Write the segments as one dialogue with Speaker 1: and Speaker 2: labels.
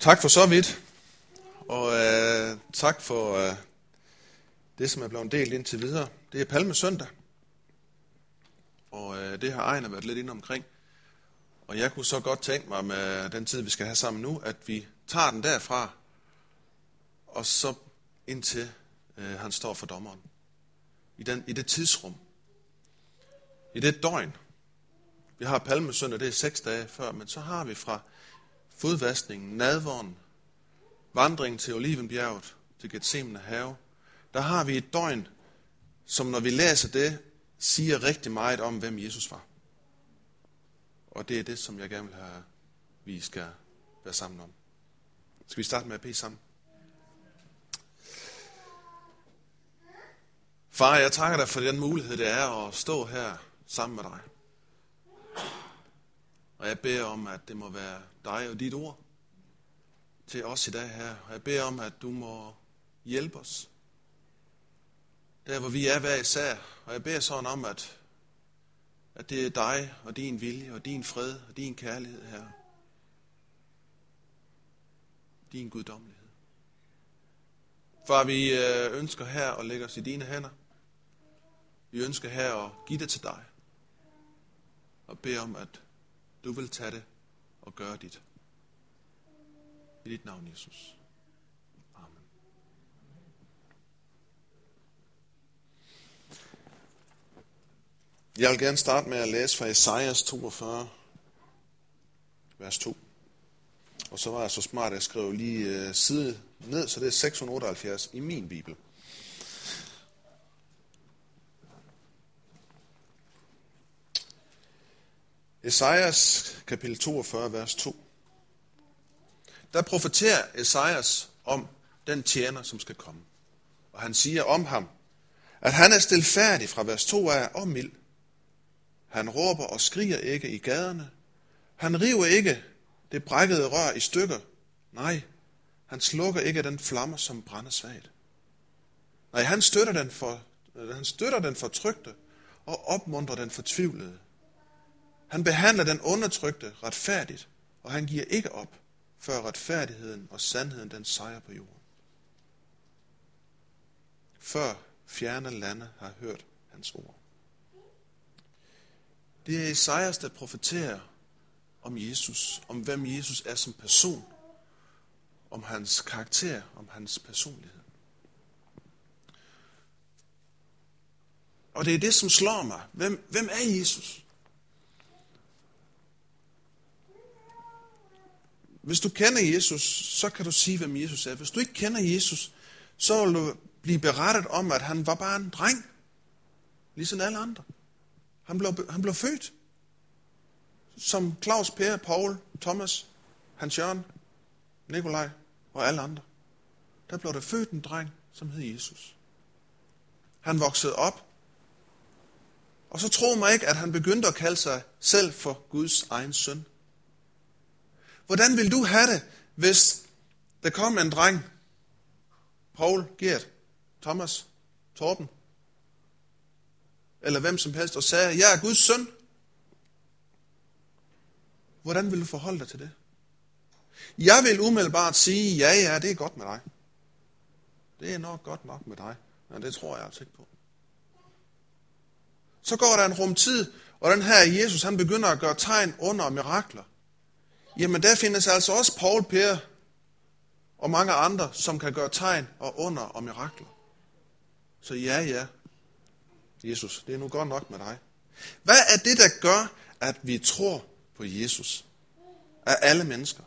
Speaker 1: Tak for så vidt, og øh, tak for øh, det, som er blevet delt indtil videre. Det er Palmesøndag, og øh, det har Ejner været lidt inde omkring. Og jeg kunne så godt tænke mig med den tid, vi skal have sammen nu, at vi tager den derfra, og så indtil øh, han står for dommeren. I, den, I det tidsrum. I det døgn. Vi har Palmesøndag, det er seks dage før, men så har vi fra fodvaskningen, nadvåren, vandringen til Olivenbjerget, til Gethsemane have, der har vi et døgn, som når vi læser det, siger rigtig meget om, hvem Jesus var. Og det er det, som jeg gerne vil have, vi skal være sammen om. Skal vi starte med at bede sammen? Far, jeg takker dig for den mulighed, det er at stå her sammen med dig. Og jeg beder om, at det må være dig og dit ord til os i dag her. Og jeg beder om, at du må hjælpe os. Der, hvor vi er hver især. Og jeg beder sådan om, at, at det er dig og din vilje og din fred og din kærlighed her. Din guddommelighed. Far, vi øh, ønsker her at lægge os i dine hænder. Vi ønsker her at give det til dig. Og bede om, at du vil tage det og gøre dit. I dit navn, Jesus. Amen. Jeg vil gerne starte med at læse fra Esajas 42, vers 2. Og så var jeg så smart, at jeg skrev lige øh, side ned, så det er 678 i min bibel. Esajas kapitel 42, vers 2. Der profeterer Esajas om den tjener, som skal komme. Og han siger om ham, at han er stilfærdig fra vers 2 af og mild. Han råber og skriger ikke i gaderne. Han river ikke det brækkede rør i stykker. Nej, han slukker ikke den flamme, som brænder svagt. Nej, han støtter den, for, han støtter den fortrygte og opmuntrer den fortvivlede. Han behandler den undertrykte retfærdigt, og han giver ikke op, før retfærdigheden og sandheden den sejrer på jorden. Før fjerne lande har hørt hans ord. Det er Esajas, der profeterer om Jesus, om hvem Jesus er som person, om hans karakter, om hans personlighed. Og det er det, som slår mig. Hvem, hvem er Jesus? Hvis du kender Jesus, så kan du sige, hvem Jesus er. Hvis du ikke kender Jesus, så vil du blive berettet om, at han var bare en dreng, ligesom alle andre. Han blev, han blev født som Claus, Per, Paul, Thomas, Hans Jørgen, Nikolaj og alle andre. Der blev der født en dreng, som hed Jesus. Han voksede op, og så tror mig ikke, at han begyndte at kalde sig selv for Guds egen søn. Hvordan vil du have det, hvis der kom en dreng, Paul, Gert, Thomas, Torben, eller hvem som helst, og sagde, jeg er Guds søn? Hvordan vil du forholde dig til det? Jeg vil umiddelbart sige, ja, ja, det er godt med dig. Det er nok godt nok med dig. Men det tror jeg altså ikke på. Så går der en rum tid, og den her Jesus, han begynder at gøre tegn under og mirakler. Jamen der findes altså også Paul, Per og mange andre, som kan gøre tegn og under og mirakler. Så ja, ja, Jesus, det er nu godt nok med dig. Hvad er det, der gør, at vi tror på Jesus? Af alle mennesker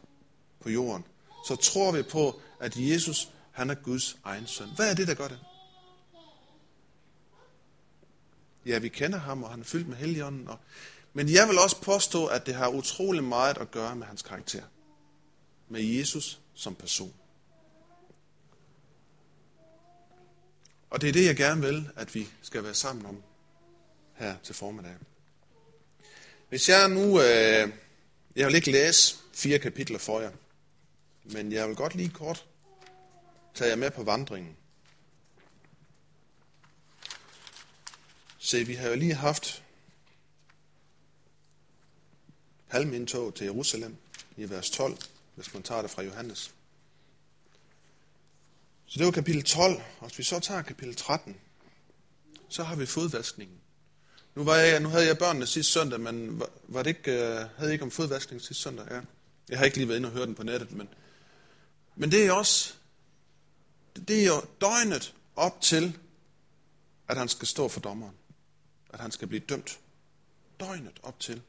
Speaker 1: på jorden, så tror vi på, at Jesus, han er Guds egen søn. Hvad er det, der gør det? Ja, vi kender ham, og han er fyldt med helligånden, og men jeg vil også påstå, at det har utrolig meget at gøre med hans karakter. Med Jesus som person. Og det er det, jeg gerne vil, at vi skal være sammen om her til formiddag. Hvis jeg nu, øh, jeg vil ikke læse fire kapitler for jer, men jeg vil godt lige kort tage jer med på vandringen. Se, vi har jo lige haft palmindtog til Jerusalem i vers 12. hvis man tager det fra Johannes. Så det var kapitel 12, og hvis vi så tager kapitel 13, så har vi fodvaskningen. Nu, var jeg, nu havde jeg børnene sidste søndag, men var, var det ikke, øh, havde I ikke om fodvaskning sidste søndag? Ja. Jeg har ikke lige været inde og hørt den på nettet, men, men det er også det er jo døgnet op til, at han skal stå for dommeren. At han skal blive dømt. Døgnet op til.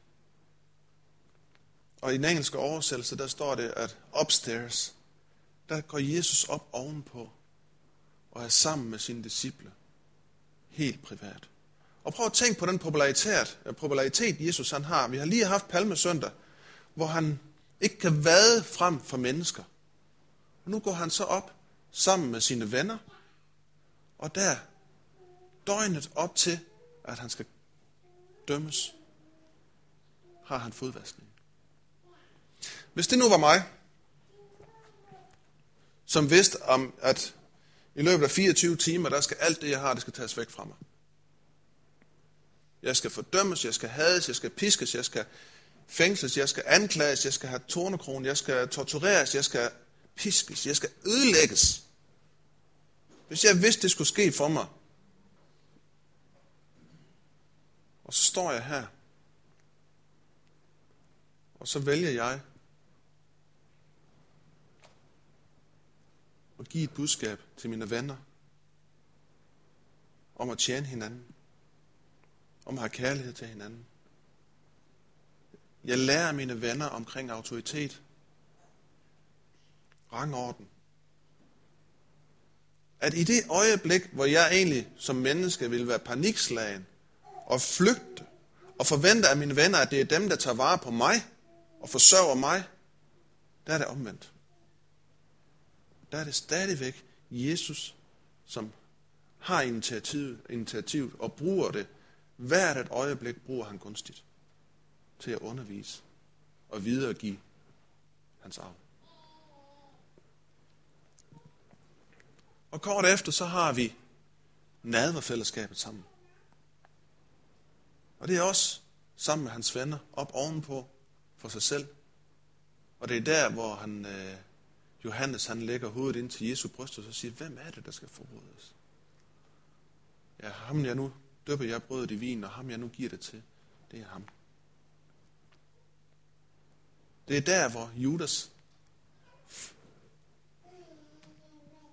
Speaker 1: Og i den engelske oversættelse, der står det, at upstairs, der går Jesus op ovenpå og er sammen med sine disciple. Helt privat. Og prøv at tænke på den popularitet, øh, popularitet Jesus han har. Vi har lige haft Palmesøndag, hvor han ikke kan vade frem for mennesker. Og nu går han så op sammen med sine venner, og der døgnet op til, at han skal dømmes, har han fodvaskning. Hvis det nu var mig, som vidste om, at i løbet af 24 timer, der skal alt det, jeg har, det skal tages væk fra mig. Jeg skal fordømmes, jeg skal hades, jeg skal piskes, jeg skal fængsles, jeg skal anklages, jeg skal have tornekron, jeg skal tortureres, jeg skal piskes, jeg skal ødelægges. Hvis jeg vidste, det skulle ske for mig, og så står jeg her, og så vælger jeg at give et budskab til mine venner om at tjene hinanden, om at have kærlighed til hinanden. Jeg lærer mine venner omkring autoritet, rangorden, at i det øjeblik, hvor jeg egentlig som menneske vil være panikslagen og flygte og forvente af mine venner, at det er dem, der tager vare på mig og forsørger mig, der er det omvendt. Der er det stadigvæk Jesus, som har initiativet, initiativet og bruger det. Hvert et øjeblik bruger han gunstigt til at undervise og videregive hans arv. Og kort efter, så har vi nadverfællesskabet sammen. Og det er også sammen med hans venner op ovenpå for sig selv. Og det er der, hvor han, øh, Johannes han lægger hovedet ind til Jesu bryst og så siger, hvem er det, der skal forrådes? Ja, ham jeg nu døber jeg brødet i vin, og ham jeg nu giver det til, det er ham. Det er der, hvor Judas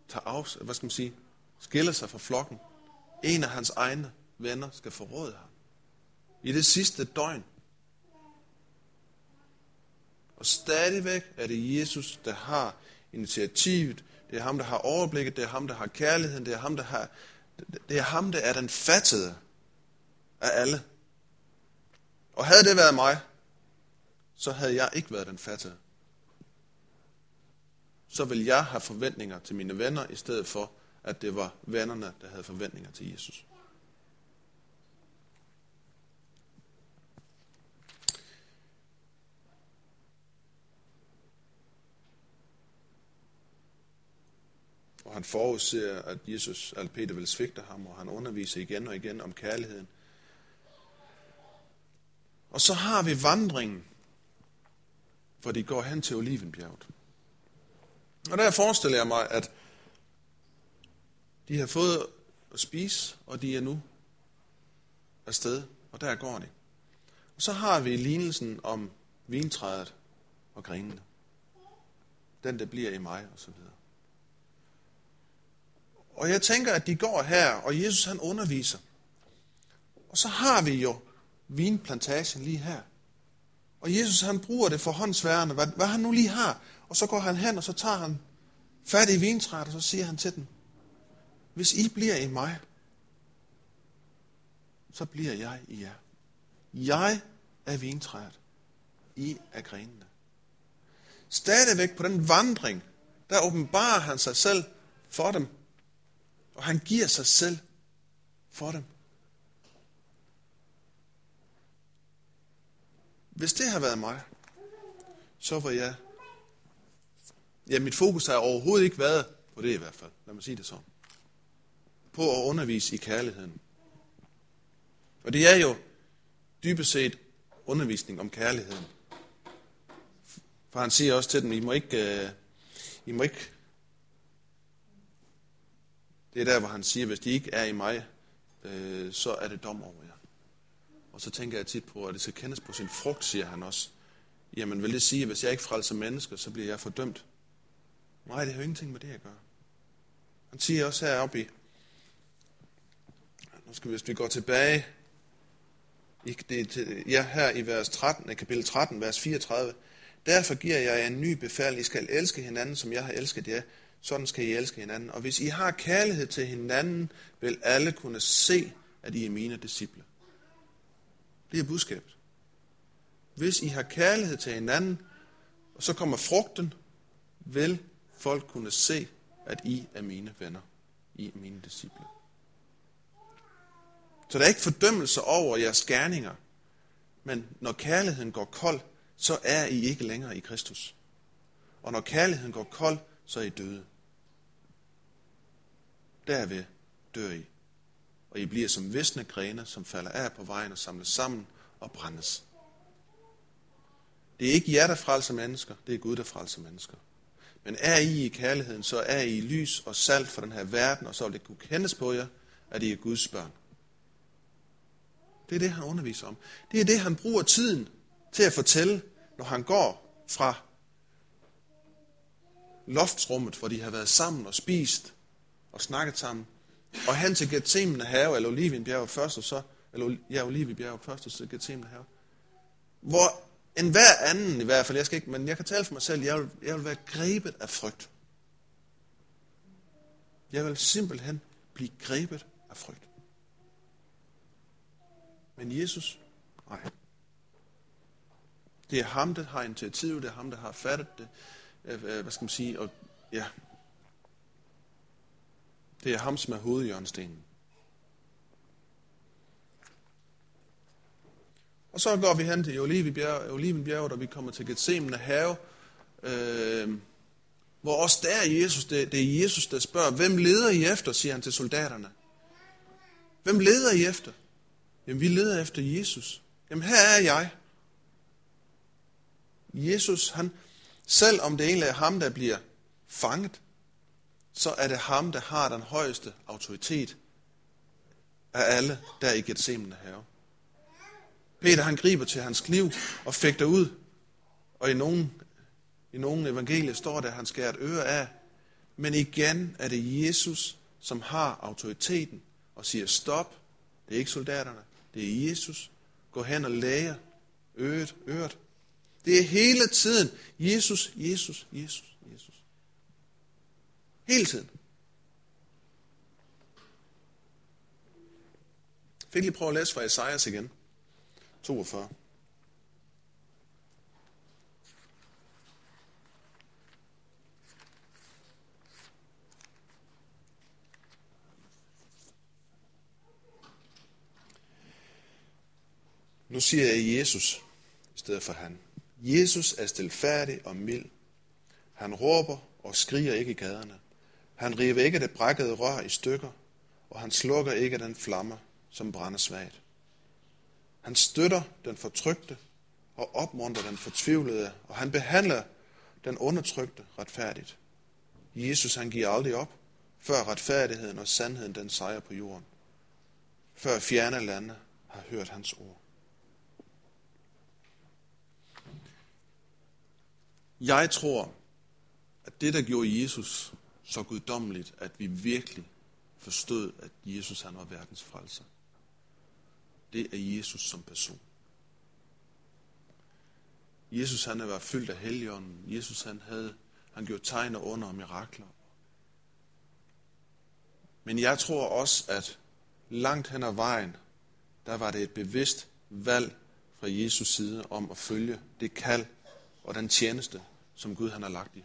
Speaker 1: tager af, hvad skal man sige, skiller sig fra flokken. En af hans egne venner skal forråde ham. I det sidste døgn. Og stadigvæk er det Jesus, der har initiativet. Det er ham, der har overblikket. Det er ham, der har kærligheden. Det er ham, der har... Det er ham, der er den fattede af alle. Og havde det været mig, så havde jeg ikke været den fattede så vil jeg have forventninger til mine venner, i stedet for, at det var vennerne, der havde forventninger til Jesus. Og han forudser, at Jesus, at Peter vil svigte ham, og han underviser igen og igen om kærligheden. Og så har vi vandringen, hvor de går hen til Olivenbjerget. Og der forestiller jeg mig, at de har fået at spise, og de er nu afsted, og der går de. Og så har vi lignelsen om vintræet og grenene. Den, der bliver i mig, og så videre. Og jeg tænker, at de går her, og Jesus han underviser. Og så har vi jo vinplantagen lige her. Og Jesus han bruger det for håndsværende, hvad, hvad han nu lige har. Og så går han hen, og så tager han fat i vintræet, og så siger han til dem, hvis I bliver i mig, så bliver jeg i jer. Jeg er vintræet. I er grenene. Stadigvæk på den vandring, der åbenbarer han sig selv for dem. Og han giver sig selv for dem. Hvis det har været mig, så var jeg Ja, mit fokus har overhovedet ikke været på det i hvert fald. Lad mig sige det sådan. På at undervise i kærligheden. Og det er jo dybest set undervisning om kærligheden. For han siger også til dem, I må ikke, uh, I må ikke det er der, hvor han siger, hvis de ikke er i mig, øh, så er det dom over jer. Og så tænker jeg tit på, at det skal kendes på sin frugt, siger han også. Jamen vil det sige, at hvis jeg ikke frelser mennesker, så bliver jeg fordømt? Nej, det har jo ingenting med det at gøre. Han siger også heroppe i, nu skal vi, hvis vi går tilbage, i, det, ja, her i vers 13, kapitel 13, vers 34, Derfor giver jeg jer en ny befal, I skal elske hinanden, som jeg har elsket jer. Sådan skal I elske hinanden. Og hvis I har kærlighed til hinanden, vil alle kunne se, at I er mine disciple. Det er budskabet. Hvis I har kærlighed til hinanden, og så kommer frugten, vil folk kunne se, at I er mine venner. I er mine disciple. Så der er ikke fordømmelse over jeres gerninger. Men når kærligheden går kold, så er I ikke længere i Kristus. Og når kærligheden går kold, så er I døde. Derved dør I. Og I bliver som visne grene, som falder af på vejen og samles sammen og brændes. Det er ikke jer, der frelser mennesker, det er Gud, der frelser mennesker. Men er I i kærligheden, så er I lys og salt for den her verden, og så vil det kunne kendes på jer, at I er Guds børn. Det er det, han underviser om. Det er det, han bruger tiden til at fortælle, når han går fra loftsrummet, hvor de har været sammen og spist og snakket sammen, og han til Gethsemane have, eller Olivenbjerg først, og så, eller ja, Olivenbjerg først, og så Gethsemane have. Hvor en hver anden i hvert fald, jeg skal ikke, men jeg kan tale for mig selv, jeg vil, jeg vil være grebet af frygt. Jeg vil simpelthen blive grebet af frygt. Men Jesus, nej. Det er ham, der har initiativet, det er ham, der har fattet det. Øh, øh, hvad skal man sige? Og, ja. Det er ham, som er hovedjørnstenen. Og så går vi hen til Olivenbjerget, og vi kommer til Gethsemane have, øh, hvor også der er Jesus, det, det er Jesus, der spørger, hvem leder I efter, siger han til soldaterne. Hvem leder I efter? Jamen, vi leder efter Jesus. Jamen, her er jeg. Jesus, han, selvom det egentlig er ham, der bliver fanget, så er det ham, der har den højeste autoritet af alle, der i Gethsemane have. Peter han griber til hans kniv og fægter ud, og i nogle, i nogen evangelier står der, at han skærer et øre af. Men igen er det Jesus, som har autoriteten og siger stop. Det er ikke soldaterne, det er Jesus. Gå hen og læger øret, øret. Det er hele tiden Jesus, Jesus, Jesus. Hele tiden. Fik lige prøve at læse fra Esajas igen. 42. Nu siger jeg Jesus i stedet for han. Jesus er stilfærdig og mild. Han råber og skriger ikke i gaderne. Han river ikke det brækkede rør i stykker, og han slukker ikke den flamme, som brænder svagt. Han støtter den fortrygte og opmuntrer den fortvivlede, og han behandler den undertrykte retfærdigt. Jesus han giver aldrig op, før retfærdigheden og sandheden den sejrer på jorden. Før fjerne lande har hørt hans ord. Jeg tror, at det, der gjorde Jesus så guddommeligt, at vi virkelig forstod, at Jesus han var verdens frelser, det er Jesus som person. Jesus han var fyldt af helligånden. Jesus han havde, han gjorde tegn og under og mirakler. Men jeg tror også, at langt hen ad vejen, der var det et bevidst valg fra Jesus side om at følge det kald og den tjeneste, som Gud han har lagt i.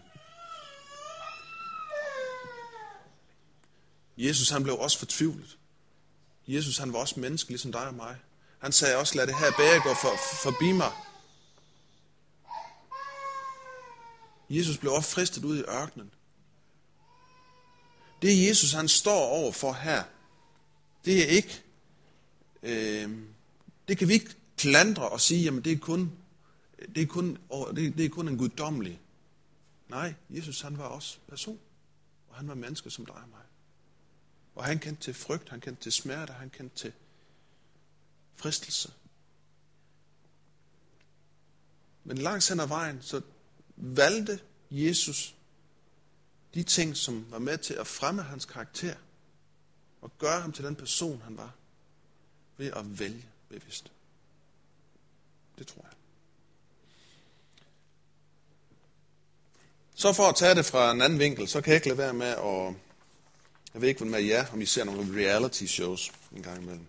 Speaker 1: Jesus han blev også fortvivlet. Jesus han var også menneske, ligesom dig og mig. Han sagde også, lad det her bære gå for, forbi mig. Jesus blev også fristet ud i ørkenen. Det Jesus han står over for her, det er ikke, øh, det kan vi ikke klandre og sige, jamen det er kun det er kun, det, det er kun en guddommelig. Nej, Jesus han var også person, og han var menneske som dig og mig. Og han kendte til frygt, han kendte til smerte, han kendte til fristelse. Men langs hen ad vejen, så valgte Jesus de ting, som var med til at fremme hans karakter, og gøre ham til den person, han var, ved at vælge bevidst. Det tror jeg. Så for at tage det fra en anden vinkel, så kan jeg ikke lade være med at... Jeg ved ikke, hvordan med jer, om I ser nogle reality shows en gang imellem.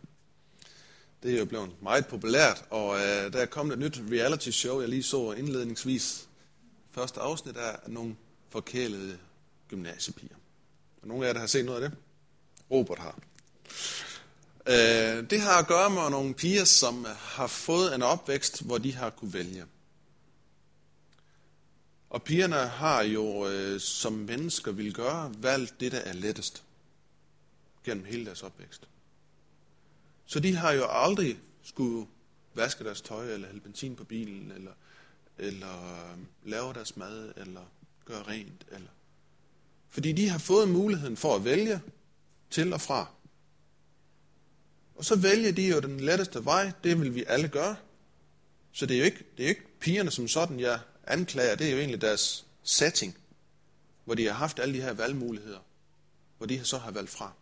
Speaker 1: Det er jo blevet meget populært, og øh, der er kommet et nyt reality show, jeg lige så indledningsvis. Første afsnit er nogle forkælede gymnasiepiger. Og nogle af jer, der har set noget af det? Robert har. Øh, det har at gøre med nogle piger, som har fået en opvækst, hvor de har kunne vælge. Og pigerne har jo, øh, som mennesker vil gøre, valgt det, der er lettest gennem hele deres opvækst. Så de har jo aldrig skulle vaske deres tøj, eller hælde benzin på bilen, eller, eller øhm, lave deres mad, eller gøre rent. Eller. Fordi de har fået muligheden for at vælge til og fra. Og så vælger de jo den letteste vej, det vil vi alle gøre. Så det er jo ikke, det er ikke pigerne som sådan, jeg anklager, det er jo egentlig deres setting, hvor de har haft alle de her valgmuligheder, hvor de så har valgt fra.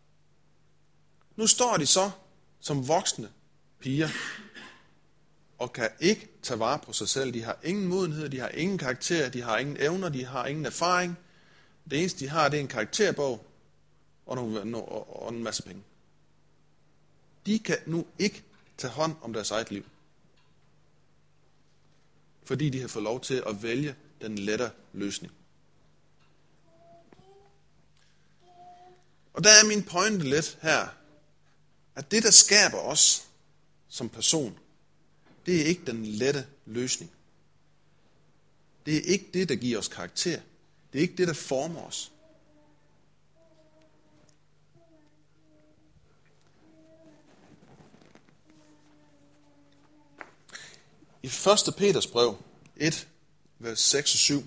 Speaker 1: Nu står de så som voksne piger, og kan ikke tage vare på sig selv. De har ingen modenhed, de har ingen karakter, de har ingen evner, de har ingen erfaring. Det eneste, de har, det er en karakterbog og, nogle, og en masse penge. De kan nu ikke tage hånd om deres eget liv. Fordi de har fået lov til at vælge den lettere løsning. Og der er min pointe lidt her, at det, der skaber os som person, det er ikke den lette løsning. Det er ikke det, der giver os karakter. Det er ikke det, der former os. I 1. Peters brev 1, vers 6 og 7,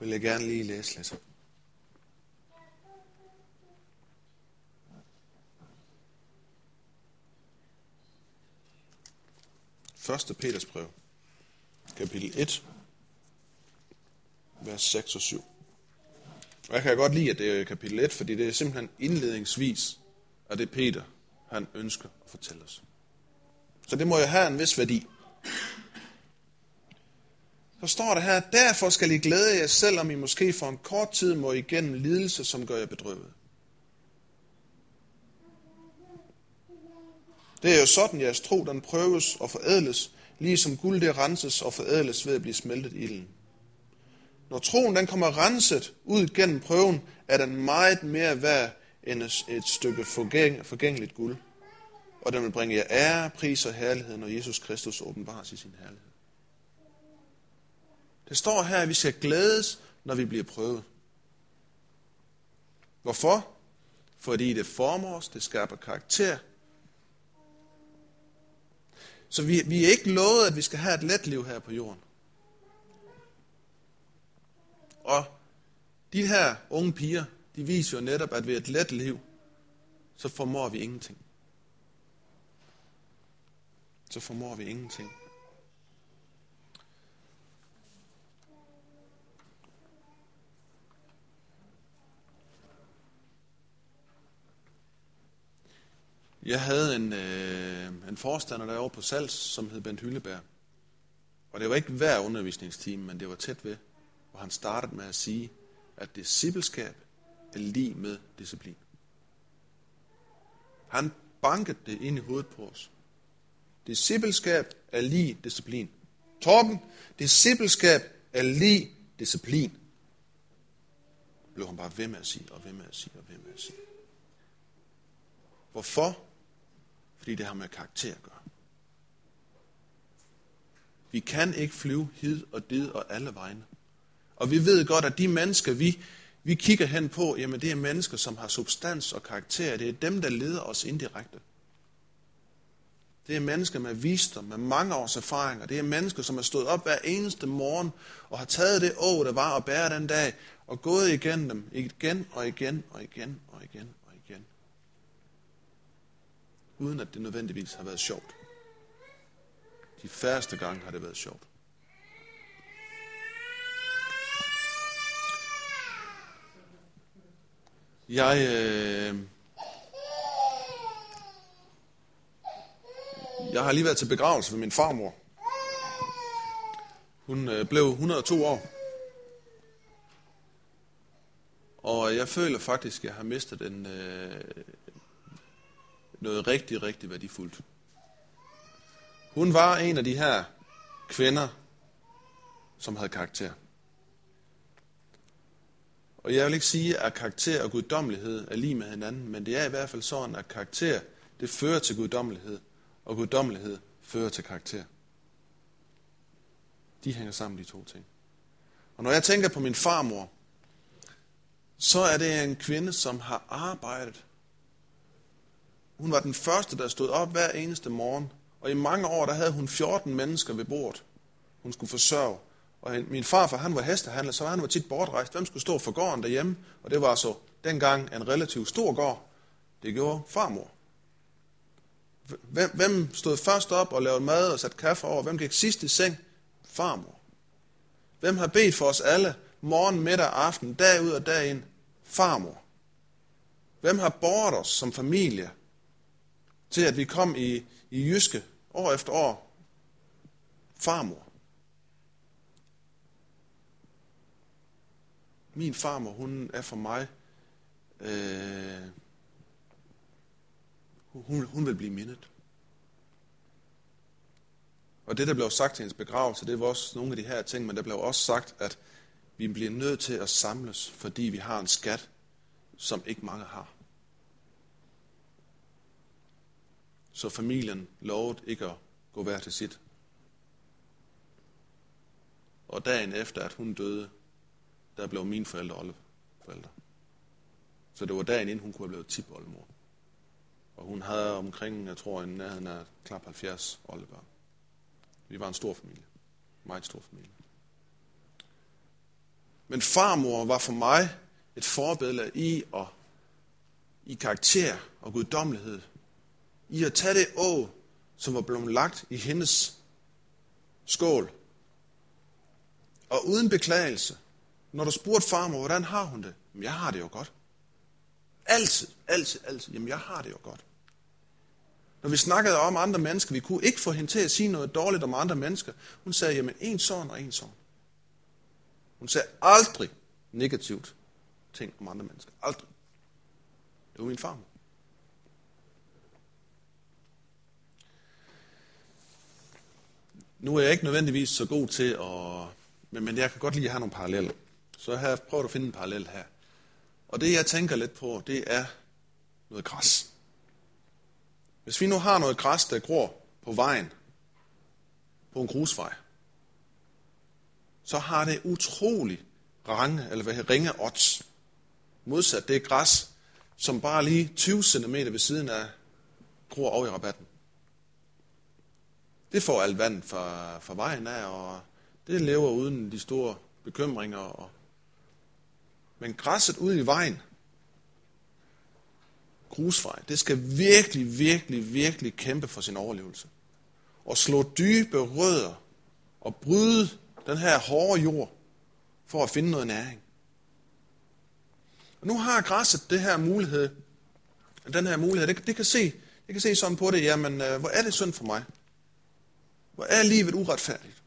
Speaker 1: vil jeg gerne lige læse lidt. 1. Peters brev, kapitel 1, vers 6 og 7. Og jeg kan godt lide, at det er kapitel 1, fordi det er simpelthen indledningsvis af det Peter, han ønsker at fortælle os. Så det må jo have en vis værdi. Så står det her, derfor skal I glæde jer, selvom I måske for en kort tid må igennem lidelse, som gør jer bedrøvet. Det er jo sådan, jeres tro, den prøves og forædles, ligesom guld det renses og forædles ved at blive smeltet i ilden. Når troen den kommer renset ud gennem prøven, er den meget mere værd end et stykke forgængeligt guld. Og den vil bringe jer ære, pris og herlighed, når Jesus Kristus åbenbares i sin herlighed. Det står her, at vi skal glædes, når vi bliver prøvet. Hvorfor? Fordi det former os, det skaber karakter, så vi, vi er ikke lovet, at vi skal have et let liv her på jorden. Og de her unge piger, de viser jo netop, at ved et let liv, så formår vi ingenting. Så formår vi ingenting. Jeg havde en, øh, en forstander derovre på Sals, som hed Bent Hylleberg. Og det var ikke hver undervisningstime, men det var tæt ved, hvor han startede med at sige, at discipleskab er lige med disciplin. Han bankede det ind i hovedet på os. Discipleskab er lige disciplin. Torben, discipleskab er lige disciplin. Blev han bare ved med at sige, og ved med at sige, og ved med at sige. Hvorfor? Fordi det har med karakter at gøre. Vi kan ikke flyve hid og did og alle vegne. Og vi ved godt, at de mennesker, vi, vi kigger hen på, jamen det er mennesker, som har substans og karakter. Det er dem, der leder os indirekte. Det er mennesker med visdom, med mange års erfaringer. Det er mennesker, som har stået op hver eneste morgen og har taget det å, der var at bære den dag, og gået igennem dem igen og igen og igen og igen og igen. Uden at det nødvendigvis har været sjovt. De færreste gange har det været sjovt. Jeg, øh, jeg har lige været til begravelse for min farmor. Hun øh, blev 102 år. Og jeg føler faktisk, at jeg har mistet en, øh, noget rigtig, rigtig værdifuldt. Hun var en af de her kvinder, som havde karakter. Og jeg vil ikke sige, at karakter og guddommelighed er lige med hinanden, men det er i hvert fald sådan, at karakter, det fører til guddommelighed, og guddommelighed fører til karakter. De hænger sammen, de to ting. Og når jeg tænker på min farmor, så er det en kvinde, som har arbejdet. Hun var den første, der stod op hver eneste morgen, og i mange år, der havde hun 14 mennesker ved bordet, hun skulle forsørge. Og min farfar, han var hestehandler, så han var tit bortrejst. Hvem skulle stå for gården derhjemme? Og det var så dengang en relativt stor gård. Det gjorde farmor. Hvem, hvem stod først op og lavede mad og satte kaffe over? Hvem gik sidst i seng? Farmor. Hvem har bedt for os alle morgen, middag og aften, dag ud og dag ind? Farmor. Hvem har båret os som familie til, at vi kom i, i Jyske år efter år? Farmor. Min farmor, hun er for mig, øh, hun, hun vil blive mindet. Og det, der blev sagt til hendes begravelse, det var også nogle af de her ting, men der blev også sagt, at vi bliver nødt til at samles, fordi vi har en skat, som ikke mange har. Så familien lovede ikke at gå hver til sit. Og dagen efter, at hun døde, der blev mine forældre oldeforældre. Så det var dagen inden, hun kunne have blevet tipoldemor. Og hun havde omkring, jeg tror, en nærheden af knap 70 oldebørn. Vi var en stor familie. Meget stor familie. Men farmor var for mig et forbillede i og i karakter og guddommelighed. I at tage det å, som var blevet lagt i hendes skål. Og uden beklagelse. Når du spurgte farmor, hvordan har hun det? Jamen, jeg har det jo godt. Altid, altid, altid. Jamen, jeg har det jo godt. Når vi snakkede om andre mennesker, vi kunne ikke få hende til at sige noget dårligt om andre mennesker. Hun sagde, jamen, en sådan og en sådan. Hun sagde aldrig negativt ting om andre mennesker. Aldrig. Det var min farmor. Nu er jeg ikke nødvendigvis så god til at... Men, men jeg kan godt lide at have nogle paralleller. Så jeg prøver prøvet at finde en parallel her. Og det jeg tænker lidt på, det er noget græs. Hvis vi nu har noget græs, der gror på vejen, på en grusvej, så har det utrolig range, eller hvad ringe odds. Modsat det er græs, som bare lige 20 cm ved siden af gror over i rabatten. Det får alt vand fra, fra vejen af, og det lever uden de store bekymringer. Og... Men græsset ude i vejen, grusvej, det skal virkelig, virkelig, virkelig kæmpe for sin overlevelse. Og slå dybe rødder og bryde den her hårde jord for at finde noget næring. Og nu har græsset det her mulighed, den her mulighed, det, det, kan se, det kan se sådan på det, jamen, øh, hvor er det synd for mig? Hvor er livet uretfærdigt?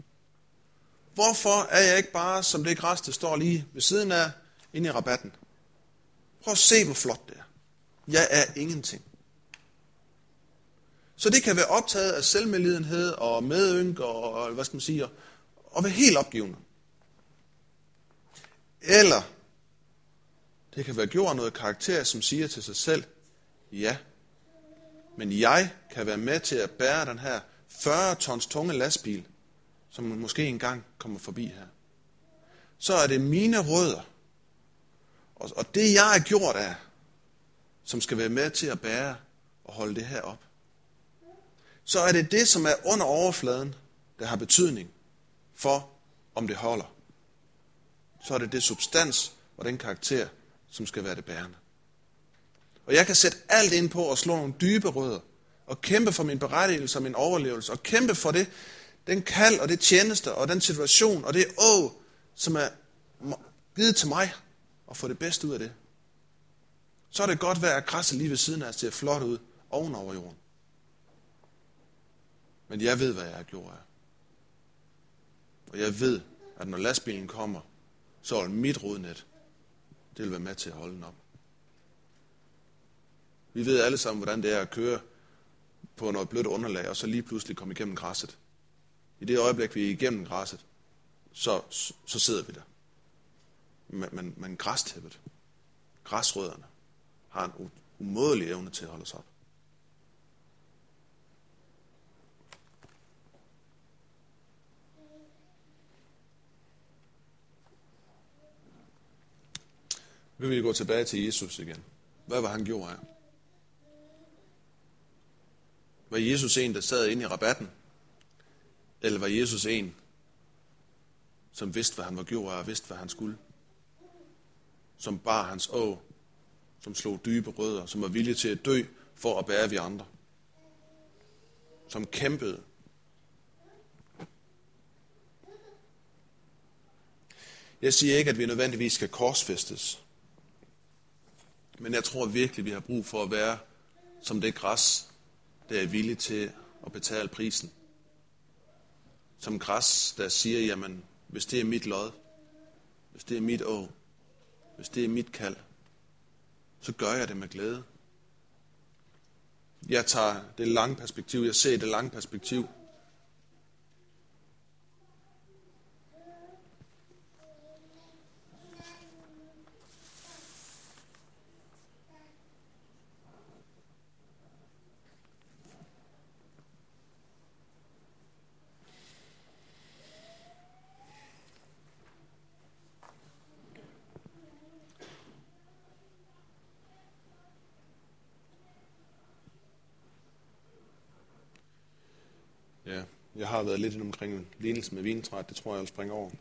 Speaker 1: Hvorfor er jeg ikke bare som det græs, der står lige ved siden af, inde i rabatten? Prøv at se, hvor flot det er. Jeg er ingenting. Så det kan være optaget af selvmedlidenhed og medynk og, hvad skal man sige, og være helt opgivende. Eller det kan være gjort noget karakter, som siger til sig selv, ja, men jeg kan være med til at bære den her 40 tons tunge lastbil, som måske engang kommer forbi her. Så er det mine rødder, og det jeg er gjort af, som skal være med til at bære og holde det her op. så er det det, som er under overfladen, der har betydning for, om det holder. Så er det det substans og den karakter, som skal være det bærende. Og jeg kan sætte alt ind på at slå nogle dybe rødder, og kæmpe for min berettigelse og min overlevelse, og kæmpe for det, den kald og det tjeneste og den situation og det å, som er givet til mig, og få det bedste ud af det. Så er det godt værd at græsse lige ved siden af, at se flot ud ovenover jorden. Men jeg ved, hvad jeg har gjort af. Og jeg ved, at når lastbilen kommer, så er mit rodnet, det vil være med til at holde den op. Vi ved alle sammen, hvordan det er at køre på noget blødt underlag, og så lige pludselig komme igennem græsset. I det øjeblik, vi er igennem græsset, så, så sidder vi der. Men, men, men græstæppet, græsrødderne, har en umådelig evne til at holde os op. Nu vil vi gå tilbage til Jesus igen. Hvad var han gjorde af? Var Jesus en, der sad inde i rabatten? Eller var Jesus en, som vidste, hvad han var gjort og vidste, hvad han skulle? Som bar hans å, som slog dybe rødder, som var villig til at dø for at bære vi andre. Som kæmpede. Jeg siger ikke, at vi nødvendigvis skal korsfæstes. Men jeg tror virkelig, vi har brug for at være som det græs, der er villig til at betale prisen. Som græs, der siger, jamen, hvis det er mit lod, hvis det er mit å, hvis det er mit kald, så gør jeg det med glæde. Jeg tager det lange perspektiv, jeg ser det lange perspektiv. Ja, jeg har været lidt omkring lignelsen med vintræet, det tror jeg, jeg vil springe over.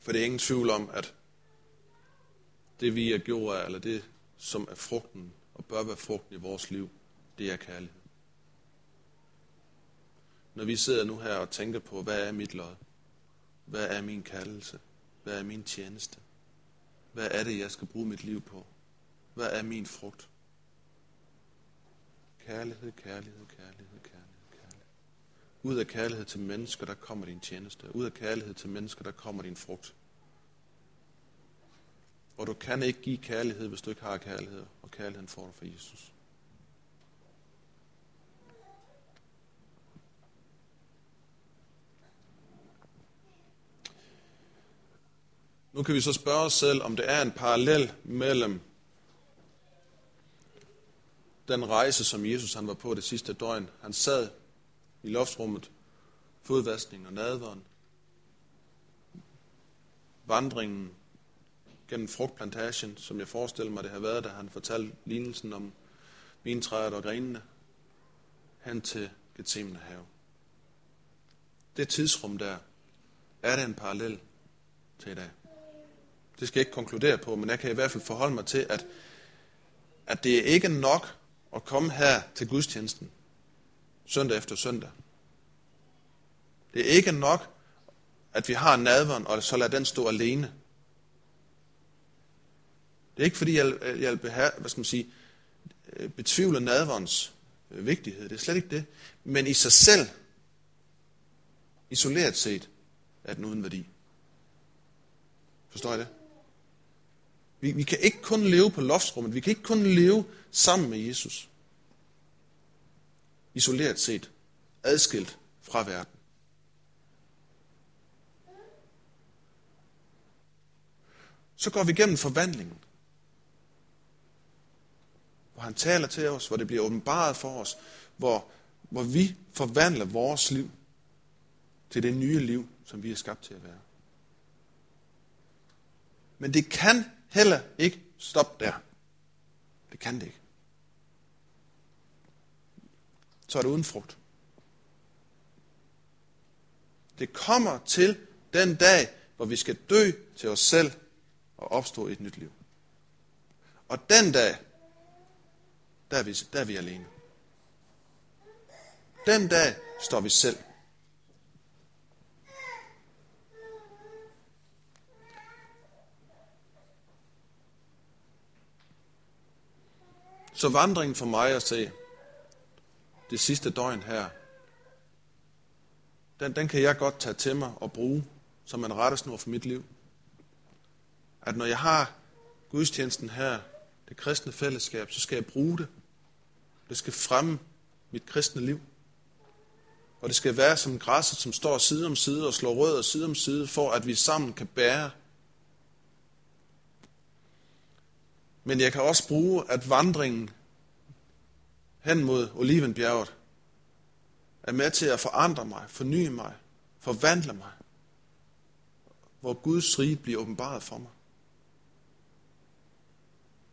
Speaker 1: For det er ingen tvivl om, at det vi er gjort af, eller det som er frugten, og bør være frugten i vores liv, det er kærlighed. Når vi sidder nu her og tænker på, hvad er mit lod? Hvad er min kaldelse? Hvad er min tjeneste? Hvad er det, jeg skal bruge mit liv på? Hvad er min frugt? Kærlighed, kærlighed, kærlighed. Ud af kærlighed til mennesker, der kommer din tjeneste. Ud af kærlighed til mennesker, der kommer din frugt. Og du kan ikke give kærlighed, hvis du ikke har kærlighed. Og kærligheden får du fra Jesus. Nu kan vi så spørge os selv, om det er en parallel mellem den rejse, som Jesus han var på det sidste døgn. Han sad i loftsrummet, fodvaskning og nadveren, vandringen gennem frugtplantagen, som jeg forestiller mig, det har været, da han fortalte lignelsen om vintræet og grenene, hen til Gethsemane have. Det tidsrum der, er det en parallel til i dag. Det skal jeg ikke konkludere på, men jeg kan i hvert fald forholde mig til, at, at det er ikke nok at komme her til gudstjenesten søndag efter søndag. Det er ikke nok, at vi har nadveren, og så lader den stå alene. Det er ikke fordi, jeg, jeg hvad skal man sige, øh, betvivler nadverens øh, vigtighed. Det er slet ikke det. Men i sig selv, isoleret set, er den uden værdi. Forstår I det? Vi, vi kan ikke kun leve på loftsrummet. Vi kan ikke kun leve sammen med Jesus isoleret set, adskilt fra verden. Så går vi igennem forvandlingen, hvor han taler til os, hvor det bliver åbenbaret for os, hvor, hvor vi forvandler vores liv til det nye liv, som vi er skabt til at være. Men det kan heller ikke stoppe der. Det kan det ikke. Så er det uden frugt. Det kommer til den dag, hvor vi skal dø til os selv og opstå et nyt liv. Og den dag, der er vi, der er vi alene. Den dag står vi selv. Så vandringen for mig at se, det sidste døgn her, den, den kan jeg godt tage til mig og bruge som en rettesnor for mit liv. At når jeg har gudstjenesten her, det kristne fællesskab, så skal jeg bruge det. Det skal fremme mit kristne liv. Og det skal være som græsset, som står side om side og slår rødder side om side, for at vi sammen kan bære. Men jeg kan også bruge, at vandringen hen mod Olivenbjerget er med til at forandre mig, forny mig, forvandle mig, hvor Guds rige bliver åbenbaret for mig.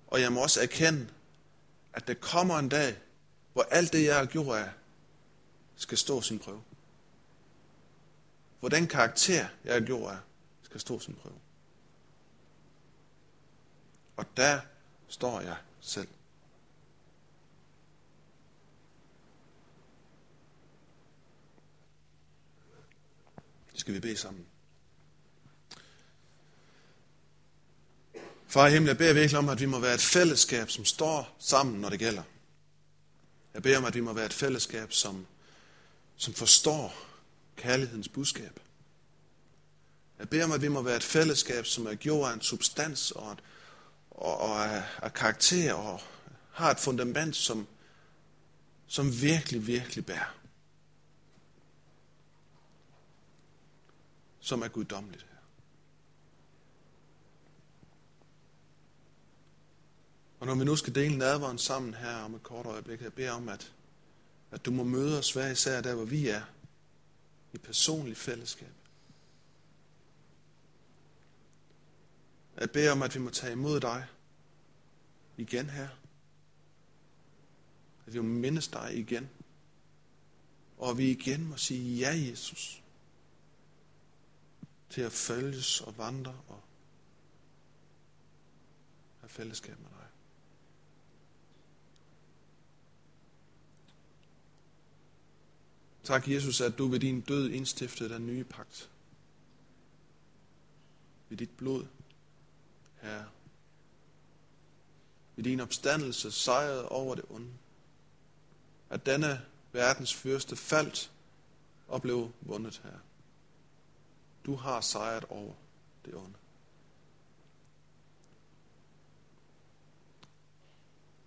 Speaker 1: Og jeg må også erkende, at der kommer en dag, hvor alt det, jeg har gjort af, skal stå sin prøve. Hvor den karakter, jeg har gjort af, skal stå sin prøve. Og der står jeg selv. Skal vi bede sammen. Far i himlen, jeg beder virkelig om, at vi må være et fællesskab, som står sammen, når det gælder. Jeg beder om, at vi må være et fællesskab, som, som forstår kærlighedens budskab. Jeg beder om, at vi må være et fællesskab, som er gjort af en substans og, et, og, og af, af karakter og har et fundament, som, som virkelig, virkelig bærer. Som er guddommeligt her. Og når vi nu skal dele nadveren sammen her om et kort øjeblik, jeg beder om, at, at du må møde os hver især der, hvor vi er, i personligt fællesskab. Jeg beder om, at vi må tage imod dig igen her. At vi må mindes dig igen. Og at vi igen må sige, ja Jesus til at følges og vandre og have fællesskab med dig. Tak, Jesus, at du ved din død indstiftede den nye pagt. Ved dit blod, Herre. Ved din opstandelse sejrede over det onde. At denne verdens fyrste faldt og blev vundet her. Du har sejret over det onde.